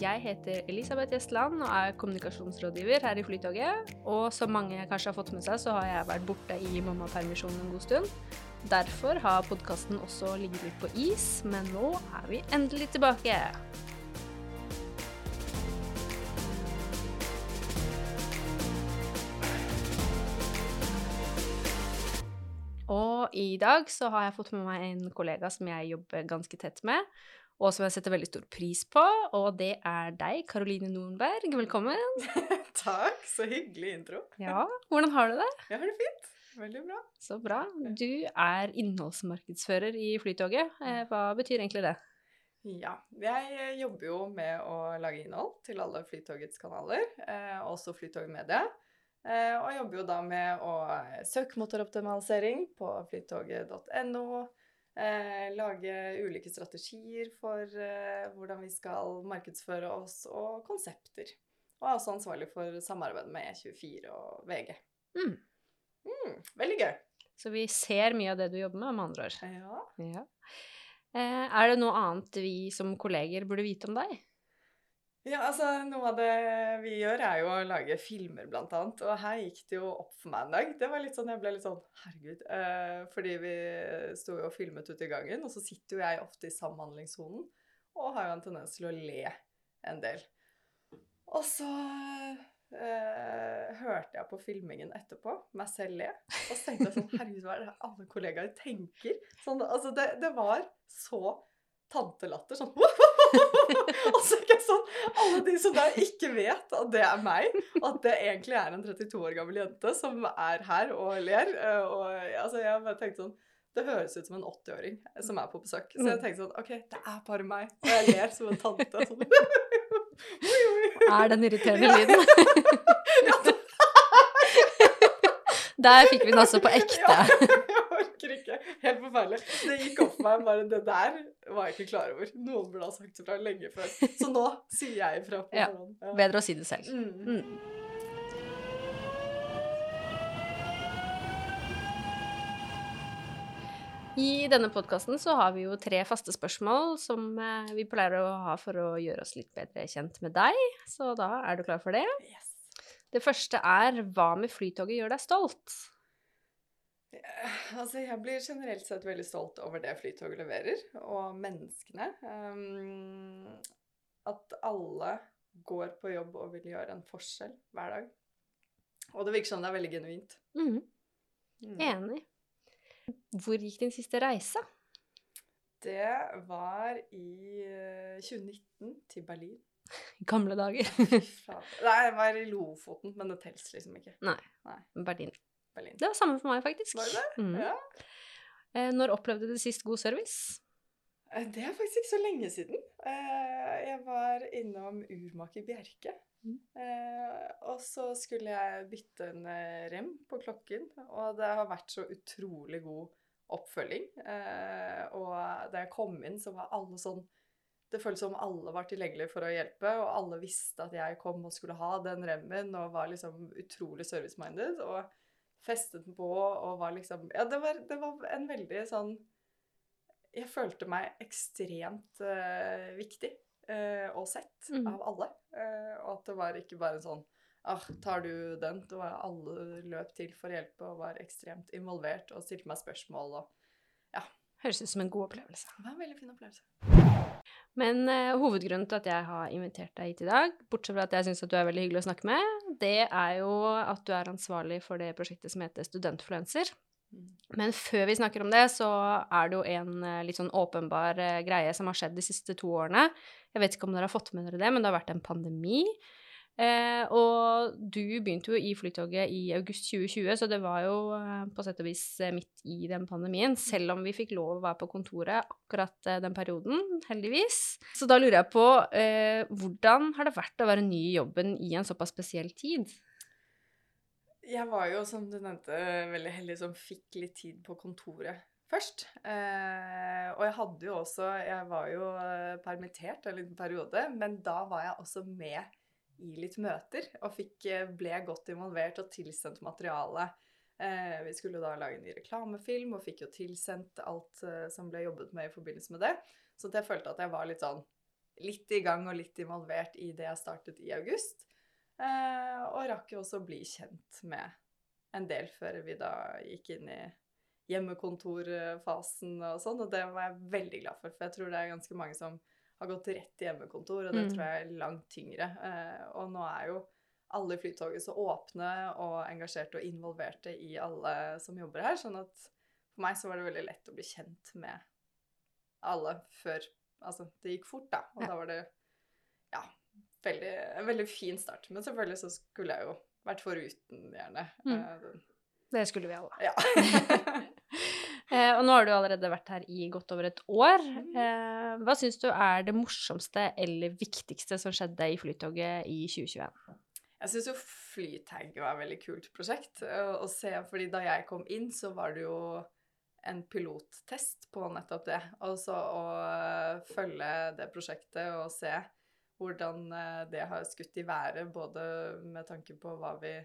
Jeg heter Elisabeth Gjestland og er kommunikasjonsrådgiver her i Flytoget. Og som mange kanskje har fått med seg, så har jeg vært borte i mammapermisjon en god stund. Derfor har podkasten også ligget litt på is, men nå er vi endelig tilbake. Og i dag så har jeg fått med meg en kollega som jeg jobber ganske tett med, og som jeg setter veldig stor pris på, og det er deg, Karoline Nornberg. Velkommen. Takk, så hyggelig intro. Ja, hvordan har du det? Jeg har det fint. Veldig bra. Så bra. Du er innholdsmarkedsfører i Flytoget. Eh, Hva betyr egentlig det? Ja, jeg jobber jo med å lage innhold til alle Flytogets kanaler, eh, også flytogmedia. Eh, og jobber jo da med å søkemotoroptimalisering på flytoget.no. Eh, lage ulike strategier for eh, hvordan vi skal markedsføre oss, og konsepter. Og er også ansvarlig for samarbeidet med E24 og VG. Mm. Mm, veldig gøy. Så vi ser mye av det du jobber med, med andre ord. Ja. Ja. Eh, er det noe annet vi som kolleger burde vite om deg? Ja, altså Noe av det vi gjør, er jo å lage filmer, blant annet. Og her gikk det jo opp for meg en dag. Det var litt sånn, Jeg ble litt sånn Herregud. Eh, fordi vi sto jo og filmet ute i gangen, og så sitter jo jeg ofte i samhandlingssonen og har jo en tendens til å le en del. Og så eh, hørte jeg på filmingen etterpå, meg selv le, og så tenkte jeg sånn Herregud, hva er det alle kollegaer tenker? Sånn, altså, det, det var så tantelatter. Sånn Og så er det sånn Alle de som da ikke vet at det er meg, at det egentlig er en 32 år gammel jente som er her og ler eh, og altså, Jeg bare tenkte sånn Det høres ut som en 80-åring som er på besøk. Så jeg tenkte sånn OK, det er bare meg. Og jeg ler som en tante. Sånn. Oi, oi. Er den irriterende lyden? Der fikk vi den også på ekte. Ja, ikke. Helt forferdelig. Det gikk opp for meg bare Det der var jeg ikke klar over. Noen burde ha sagt ifra lenge før. Så nå sier jeg ifra. Ja. Ja. Bedre å si det selv. Mm. Mm. I denne podkasten så har vi jo tre faste spørsmål som eh, vi pleier å ha for å gjøre oss litt bedre kjent med deg. Så da er du klar for det? Yes. Det første er hva med Flytoget gjør deg stolt? Altså, jeg blir generelt sett veldig stolt over det Flytoget leverer, og menneskene. Um, at alle går på jobb og vil gjøre en forskjell hver dag. Og det virker som det er veldig genuint. Mm. Mm. Enig. Hvor gikk din siste reise? Det var i eh, 2019 til Berlin. Gamle dager. Nei, det var i Lofoten, men det tels liksom ikke. Berlin. Berlin. Det var samme for meg, faktisk. Var det det? Mm. Ja. Eh, Når opplevde du sist god service? Eh, Det er faktisk ikke så lenge siden. Eh, Jeg var innom Urmaker Bjerke. Mm. Eh, Og så skulle jeg bytte en rem på klokken, og det har vært så utrolig god oppfølging. Eh, Og da jeg kom inn, så var alle sånn Det føltes som alle var tilgjengelige for å hjelpe, og alle visste at jeg kom og skulle ha den remmen, og var liksom utrolig service-minded. Og festet den på og var liksom Ja, det var, det var en veldig sånn jeg følte meg ekstremt uh, viktig uh, og sett mm. av alle. Uh, og at det var ikke bare sånn Ah, tar du den? Det var alle løp til for å hjelpe og var ekstremt involvert og stilte meg spørsmål. Og ja. Høres ut som en god opplevelse. det var en veldig fin opplevelse. Men uh, hovedgrunnen til at jeg har invitert deg hit i dag, bortsett fra at jeg syns at du er veldig hyggelig å snakke med, det er jo at du er ansvarlig for det prosjektet som heter Studentfluencer. Mm. Men før vi snakker om det, så er det jo en eh, litt sånn åpenbar eh, greie som har skjedd de siste to årene. Jeg vet ikke om dere har fått med dere det, men det har vært en pandemi. Eh, og du begynte jo i Flytoget i august 2020, så det var jo eh, på sett og vis eh, midt i den pandemien, selv om vi fikk lov å være på kontoret akkurat eh, den perioden, heldigvis. Så da lurer jeg på, eh, hvordan har det vært å være ny i jobben i en såpass spesiell tid? Jeg var jo, som du nevnte, veldig heldig som fikk litt tid på kontoret først. Eh, og jeg hadde jo også Jeg var jo eh, permittert en liten periode, men da var jeg også med i litt møter og fikk, eh, ble godt involvert og tilsendt materiale. Eh, vi skulle da lage en ny reklamefilm og fikk jo tilsendt alt eh, som ble jobbet med i forbindelse med det. Så jeg følte at jeg var litt sånn litt i gang og litt involvert i det jeg startet i august. Eh, og rakk jo også å bli kjent med en del før vi da gikk inn i hjemmekontorfasen og sånn, og det var jeg veldig glad for, for jeg tror det er ganske mange som har gått rett til hjemmekontor, og det Mm. tror jeg er langt tyngre. Eh, og nå er jo alle i Flytoget så åpne og engasjerte og involverte i alle som jobber her, sånn at for meg så var det veldig lett å bli kjent med alle før Altså, det gikk fort, da, og Ja. da var det ja, veldig, en veldig fin start. Men selvfølgelig så skulle jeg jo vært foruten, gjerne. Mm. eh, Det skulle vi alle. Ja. Eh, og nå har du allerede vært her i godt over et år. Mm. Eh, hva syns du er det morsomste eller viktigste som skjedde i Flytoget i 2021? Jeg syns jo Flytag var et veldig kult prosjekt å å se, fordi da jeg kom inn, så var det jo en pilottest på nettopp det. Altså å følge det prosjektet og se hvordan det har skutt i været, både med tanke på hva vi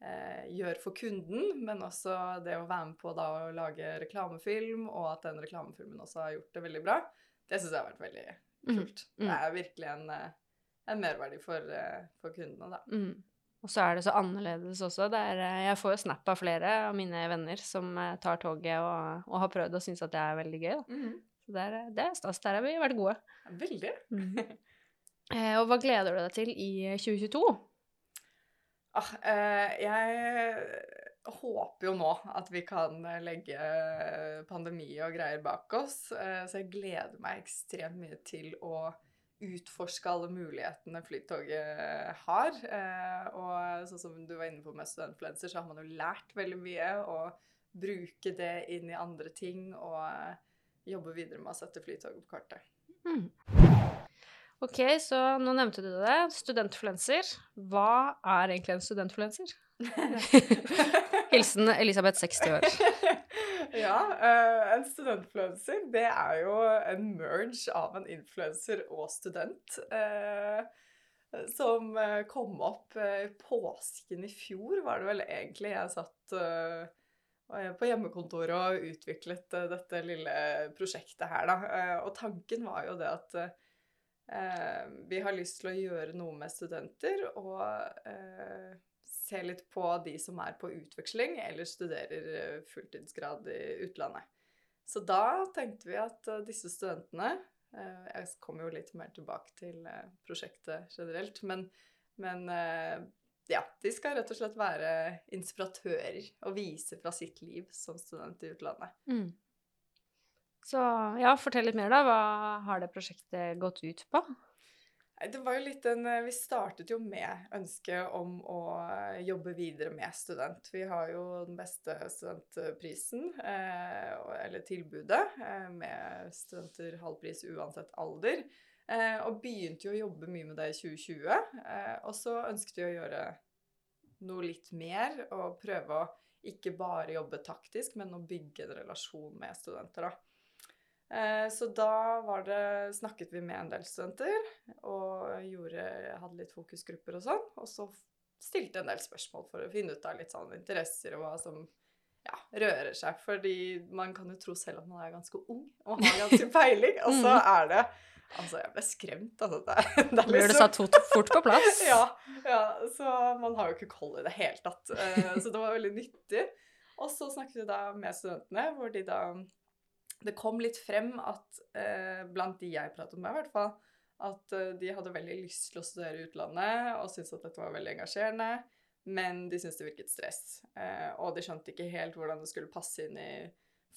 gjør for kunden, men også det å være med på da å lage reklamefilm, og at den reklamefilmen også har gjort det veldig bra, det syns jeg har vært veldig Mhm. kult. Mm. Det er virkelig en, eh, en merverdi for, eh, for kundene, da. Mm. Og så er det så annerledes også. Det er, eh, jeg får jo snap av flere av mine venner som eh, tar toget og, og har prøvd og syns at det er veldig gøy. Da. Så det er, det er stas. Der har vi vært gode. Veldig. Eh, og hva gleder du deg til i 2022? Ah, eh, jeg håper jo nå at vi kan eh, legge pandemi og greier bak oss. Eh, så jeg gleder meg ekstremt mye til å utforske alle mulighetene Flytoget har. Eh, og sånn som du var inne på med studentfluenser, så har man jo lært veldig mye. Og bruke det inn i andre ting og eh, jobbe videre med å sette Flytoget på kartet. Mm. Ok, så nå nevnte du det. Studentfluencer. Hva er egentlig en studentfluencer? Hilsen Elisabeth 60 år. ja, eh, en studentfluencer, det er jo en merge av en influencer og student. eh, som eh, kom opp i påsken i fjor, var det vel egentlig. Jeg satt på hjemmekontoret og utviklet dette lille prosjektet her, da. Og tanken var jo det at vi har lyst til å gjøre noe med studenter og eh, se litt på de som er på utveksling eller studerer eh, fulltidsgrad i utlandet. Så da tenkte vi at eh, disse studentene Jeg kommer jo litt mer tilbake til prosjektet generelt, men, men ja, de skal rett og slett være inspiratører og vise fra sitt liv som student i utlandet. Mm. Så ja, fortell litt mer, da. Hva har det prosjektet gått ut på? Det var jo litt en eh, Vi startet jo med ønsket om å jobbe videre med student. Vi har jo den beste studentprisen, eh, eller tilbudet, eh, med studenter halv pris uansett alder. Og begynte jo å jobbe mye med det i 2020. Eh, og så ønsket vi å gjøre noe litt mer, og prøve å ikke bare jobbe taktisk, men å bygge en relasjon med studenter, da. Eh, Så da var det, snakket vi med en del studenter og gjorde, hadde litt fokusgrupper og sånn. Og så stilte en del spørsmål for å finne ut av litt sånn interesser og hva som ja, rører seg. Fordi man kan jo tro selv at man er ganske ung og har ganske peiling, og så er det Altså, jeg ble skremt. Altså, det, det er liksom- satt fort, fort på plass? ja, ja, så man har jo ikke koll i det hele tatt. Eh, Så det var veldig nyttig. Og så snakket vi da med studentene, hvor de da Det kom litt frem at eh, blant de jeg pratet med, i hvert fall, at eh, de hadde veldig lyst til å studere i utlandet og syntes at dette var veldig engasjerende, men de syntes det virket stress. Eh, og de skjønte ikke helt hvordan det skulle passe inn i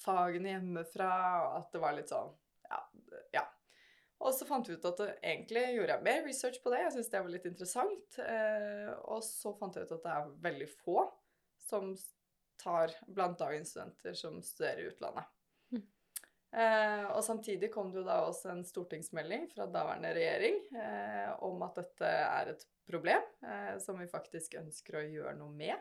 fagene hjemmefra, og at det var litt sånn Ja. ja. Og så fant vi ut at det, egentlig gjorde jeg mer research på det. Jeg syntes det var litt interessant. Eh, og så fant jeg ut at det er veldig få som tar blant dagens studenter som studerer i utlandet. Eh, og samtidig kom det jo da også en stortingsmelding fra daværende regjering eh, om at dette er et problem eh, som vi faktisk ønsker å gjøre noe med.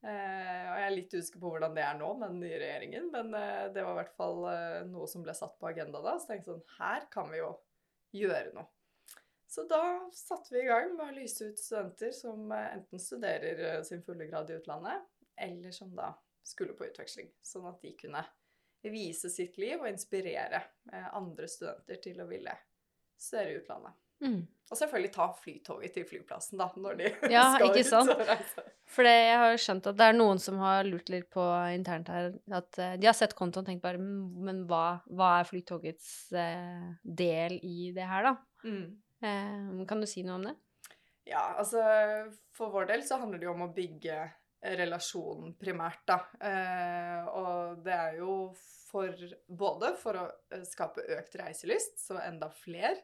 Eh, og jeg er litt usikker på hvordan det er nå med den nye regjeringen, men eh, det var i hvert fall eh, noe som ble satt på agenda da. Så tenkte jeg sånn Her kan vi jo gjøre noe. Så da satte vi i gang med å lyse ut studenter som enten studerer sin fulle grad i utlandet, eller som da skulle på utveksling. Sånn at de kunne vise sitt liv og inspirere eh, andre studenter til å ville studere i utlandet. Mm. Og selvfølgelig ta flytoget til flyplassen, da, når de Ja, skal ikke ut sant? og reise. For jeg har skjønt at det er noen som har lurt litt på internt her, at eh, de har sett kontoen og tenkt bare "Mm, Men hva, hva er Flytogets eh, del i det her, da? Mm. Eh, kan du si noe om det? Ja, altså for vår del så handler det jo om å bygge relasjonen primært, da. Eh, og det er jo for Både for å eh, skape økt reiselyst, så enda flere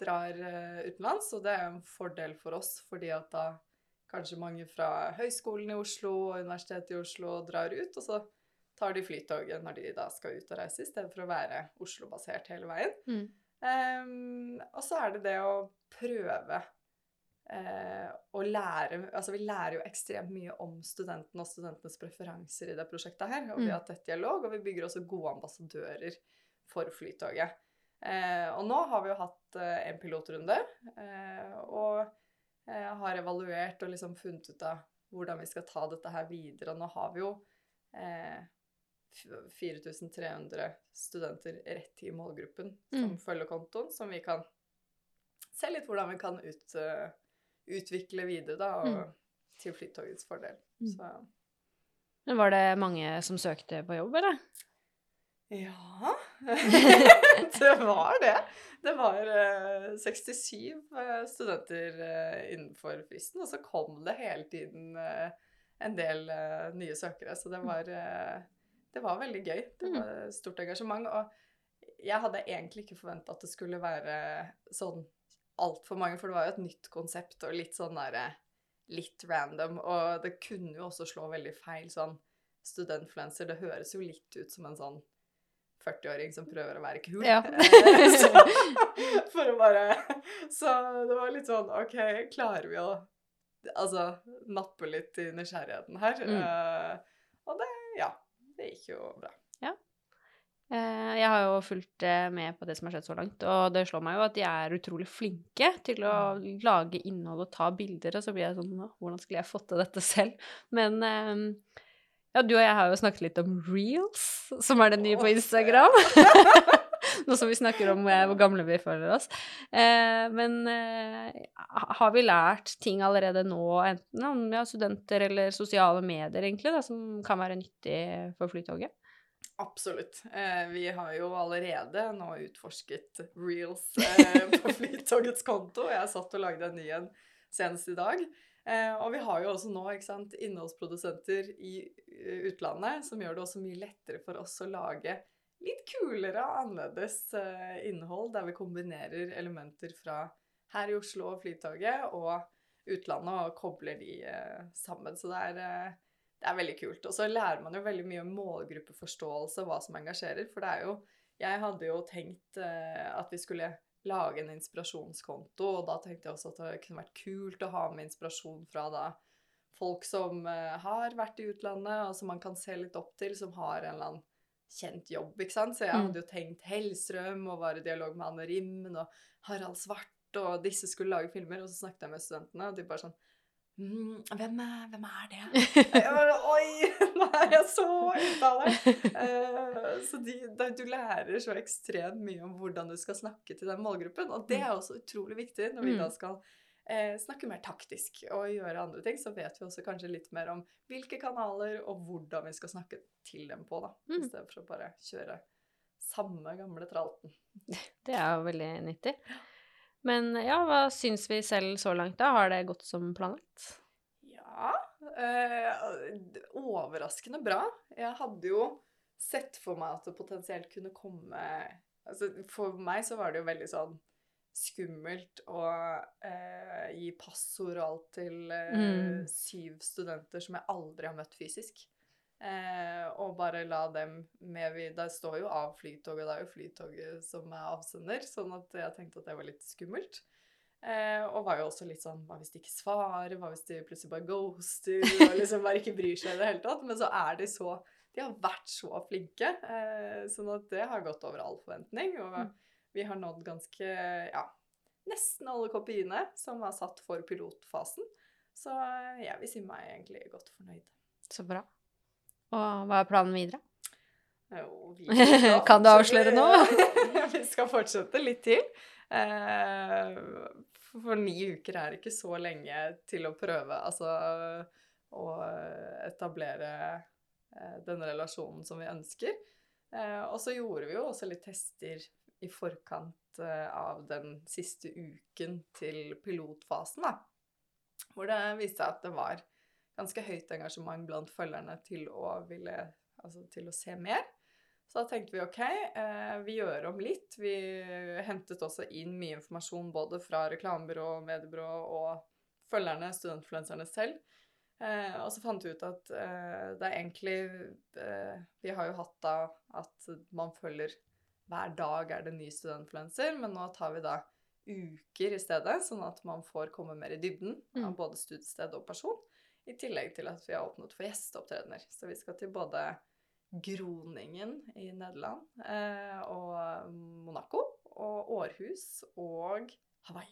drar eh, utenlands. Og det er en fordel for oss, fordi at da kanskje mange fra Høgskolen i Oslo og Universitetet i Oslo drar ut, og så tar de flytoget når de da skal ut og reise, i stedet for å være Oslo-basert hele veien. Mm. Eh, og så er det det å prøve eh, og lære Altså, vi lærer jo ekstremt mye om studentene og studentenes preferanser i det prosjektet her. Og vi Mm. har tett dialog, og vi bygger også gode ambassadører for Flytoget. Eh, og nå har vi jo hatt eh, en pilotrunde, eh, og eh, har evaluert og liksom funnet ut av hvordan vi skal ta dette her videre. Og nå har vi jo eh, 4300 studenter rett i målgruppen som Mm. følger kontoen, som vi kan se litt hvordan vi kan ut, eh, utvikle videre, da, og Mm. til Flytogets fordel. Mm. Så Men var det mange som søkte på jobb, eller? ja Det var det. Det var eh, 67 eh, studenter eh, innenfor fristen, og så kom det hele tiden eh, en del eh, nye søkere. Så det var, eh, det var veldig gøy. Det Mm. var stort engasjement. Og jeg hadde egentlig ikke forventa at det skulle være sånn altfor mange, for det var jo et nytt konsept og litt sånn derre Litt random. Og det kunne jo også slå veldig feil sånn studentfluencer. Det høres jo litt ut som en sånn 40-åring som prøver å være kul. Ja. Så, for å bare Så det var litt sånn OK, klarer vi å altså nappe litt i nysgjerrigheten her? Mm. Uh, og det Ja. Det gikk jo bra. Eh, Jeg har jo fulgt eh, med på det som har skjedd så langt, og det slår meg jo at de er utrolig flinke til å lage innhold og ta bilder, og så blir jeg sånn Hvordan skulle jeg fått til dette selv? Men eh, ja, du og jeg har jo snakket litt om reels, som er det nye på Instagram. Nå som vi snakker om hvor gamle vi føler oss. Men har vi lært ting allerede nå, enten om ja, studenter eller sosiale medier, egentlig, da, som kan være nyttig for Flytoget? Absolutt. Eh, vi har jo allerede nå utforsket reels eh, på Flytogets konto. Jeg satt og lagde en ny en senest i dag. Eh, og vi har jo også nå sant, innholdsprodusenter i eh, utlandet som gjør det også mye lettere for oss å lage litt kulere og annerledes eh, innhold, der vi kombinerer elementer fra her i Oslo og Flytoget og utlandet og kobler de eh, sammen. Så det er det er veldig kult. Og så lærer man jo veldig mye om målgruppeforståelse hva som engasjerer. For det er jo Jeg hadde jo tenkt eh, at vi skulle lage en inspirasjonskonto, og da tenkte jeg også at det kunne vært kult å ha med inspirasjon fra da folk som eh, har vært i utlandet, og som man kan se litt opp til, som har en eller annen kjent jobb, ikke sant. Så jeg Mm. hadde jo tenkt Hellstrøm, og var i dialog med Anne Rimmen og Harald Svart, og disse skulle lage filmer, og så snakket jeg med studentene, og de bare sånn hvem, er, hvem er det? Jeg bare, Oi! Nå er jeg så ute av det! Uh, så de, de, du lærer så ekstremt mye om hvordan du skal snakke til den målgruppen. Og det er også utrolig viktig når vi Mm. da skal uh, snakke mer taktisk og gjøre andre ting. Så vet vi også kanskje litt mer om hvilke kanaler og hvordan vi skal snakke til dem på, da. Mm. I stedet for å bare kjøre samme gamle tralten. Det er jo veldig nyttig. Men ja, hva syns vi selv så langt, da? Har det gått som planlagt? Ja eh, Overraskende bra. Jeg hadde jo sett for meg at det potensielt kunne komme altså For meg så var det jo veldig sånn skummelt å eh, gi passord og alt til eh, Mm. syv studenter som jeg aldri har møtt fysisk. Eh, og bare la dem med vi, Det står jo av Flytoget, det er jo Flytoget som er avsender, sånn at jeg tenkte at det var litt skummelt. Eh, og var jo også litt sånn Hva hvis de ikke svarer? Hva hvis de plutselig bare ghoster? Og liksom bare ikke bryr seg i det hele tatt. Men så er de så De har vært så flinke. Eh, sånn at det har gått over all forventning. Og Mm. vi har nådd ganske Ja, nesten alle kopiene som var satt for pilotfasen. Så jeg vil si meg egentlig godt fornøyd. Så bra. Og hva er planen videre? Jo, vi skal Kan du avsløre nå? vi skal fortsette litt til. Eh, for ni uker er ikke så lenge til å prøve, altså å etablere eh, den relasjonen som vi ønsker. Eh, og så gjorde vi jo også litt tester i forkant av den siste uken til pilotfasen, da. Hvor det viste seg at det var ganske høyt engasjement blant følgerne til å ville Altså til å se mer. Så da tenkte vi ok, eh, vi gjør om litt. Vi hentet også inn mye informasjon både fra reklamebyrå, mediebyrå og følgerne, studentfluenserne selv. Eh, og så fant vi ut at eh, det er egentlig Vi har jo hatt da at man følger hver dag er det ny studentfluenser, men nå tar vi da uker i stedet, sånn at man får komme mer i dybden av Mm. både studiested og person. I tillegg til at vi har åpnet for gjesteopptredener. Så vi skal til både Groningen i Nederland eh, og Monaco og Århus og Hawaii.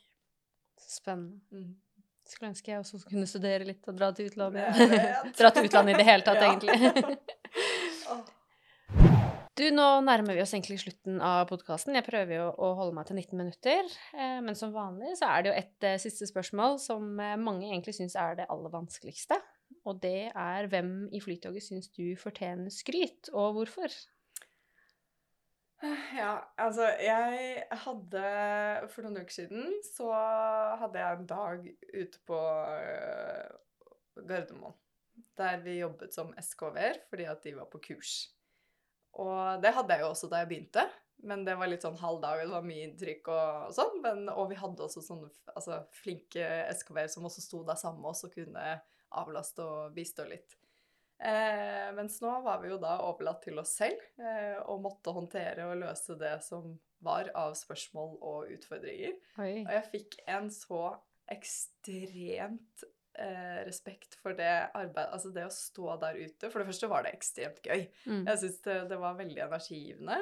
Spennende. Mm. Skulle ønske jeg også kunne studere litt og dra til utlandet. Dra til utlandet i det hele tatt, egentlig. Åh. Du, nå nærmer vi oss egentlig slutten av podkasten. Jeg prøver jo å holde meg til 19 minutter. Eh, men som vanlig så er det jo et eh, siste spørsmål som eh, mange egentlig syns er det aller vanskeligste. Og det er hvem i Flytoget syns du fortjener skryt, og hvorfor? Ja, altså jeg hadde For noen uker siden så hadde jeg en dag ute på Gardermoen. Der vi jobbet som SKV-er fordi at de var på kurs. Og det hadde jeg jo også da jeg begynte. Men det var litt sånn halv dag, det var mye inntrykk og, og sånn. Men, og vi hadde også sånne altså, flinke SKV-er som også sto der sammen med oss og kunne avlaste og bistå litt. Eh, mens nå var vi jo da overlatt til oss selv eh, og måtte håndtere og løse det som var av spørsmål og utfordringer. Oi. Og jeg fikk en så ekstremt eh, respekt for det arbeidet Altså det å stå der ute. For det første var det ekstremt gøy. Mm. Jeg syns det, det var veldig energigivende.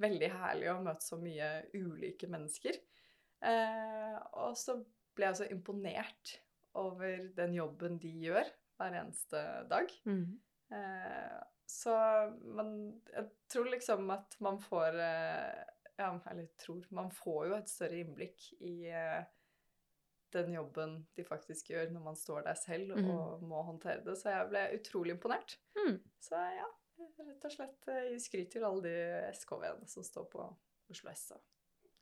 Veldig herlig å møte så mye ulike mennesker. Eh, og så ble jeg så imponert over den jobben de gjør hver eneste dag. Mm. Eh, så man Jeg tror liksom at man får eh, Ja, eller tror Man får jo et større innblikk i eh, den jobben de faktisk gjør når man står der selv Mhm. og må håndtere det. Så jeg ble utrolig imponert. Mm. Så ja, rett og slett eh, gi skryt til alle de SKV-ene som står på Oslo S og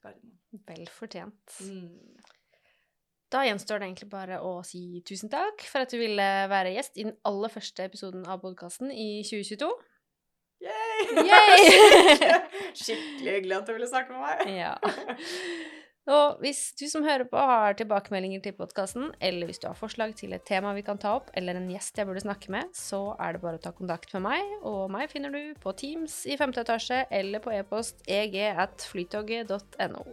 Gardermoen. Vel fortjent. Mm. Da gjenstår det egentlig bare å si tusen takk for at du ville være gjest i den aller første episoden av podkasten i 2022. Yay! Yay! Skikkelig hyggelig at du ville snakke med meg. Ja. Og hvis du som hører på har tilbakemeldinger til podkasten, eller hvis du har forslag til et tema vi kan ta opp, eller en gjest jeg burde snakke med, så er det bare å ta kontakt med meg, og meg finner du på Teams i femte etasje eller på e-post eg at flytoget.no.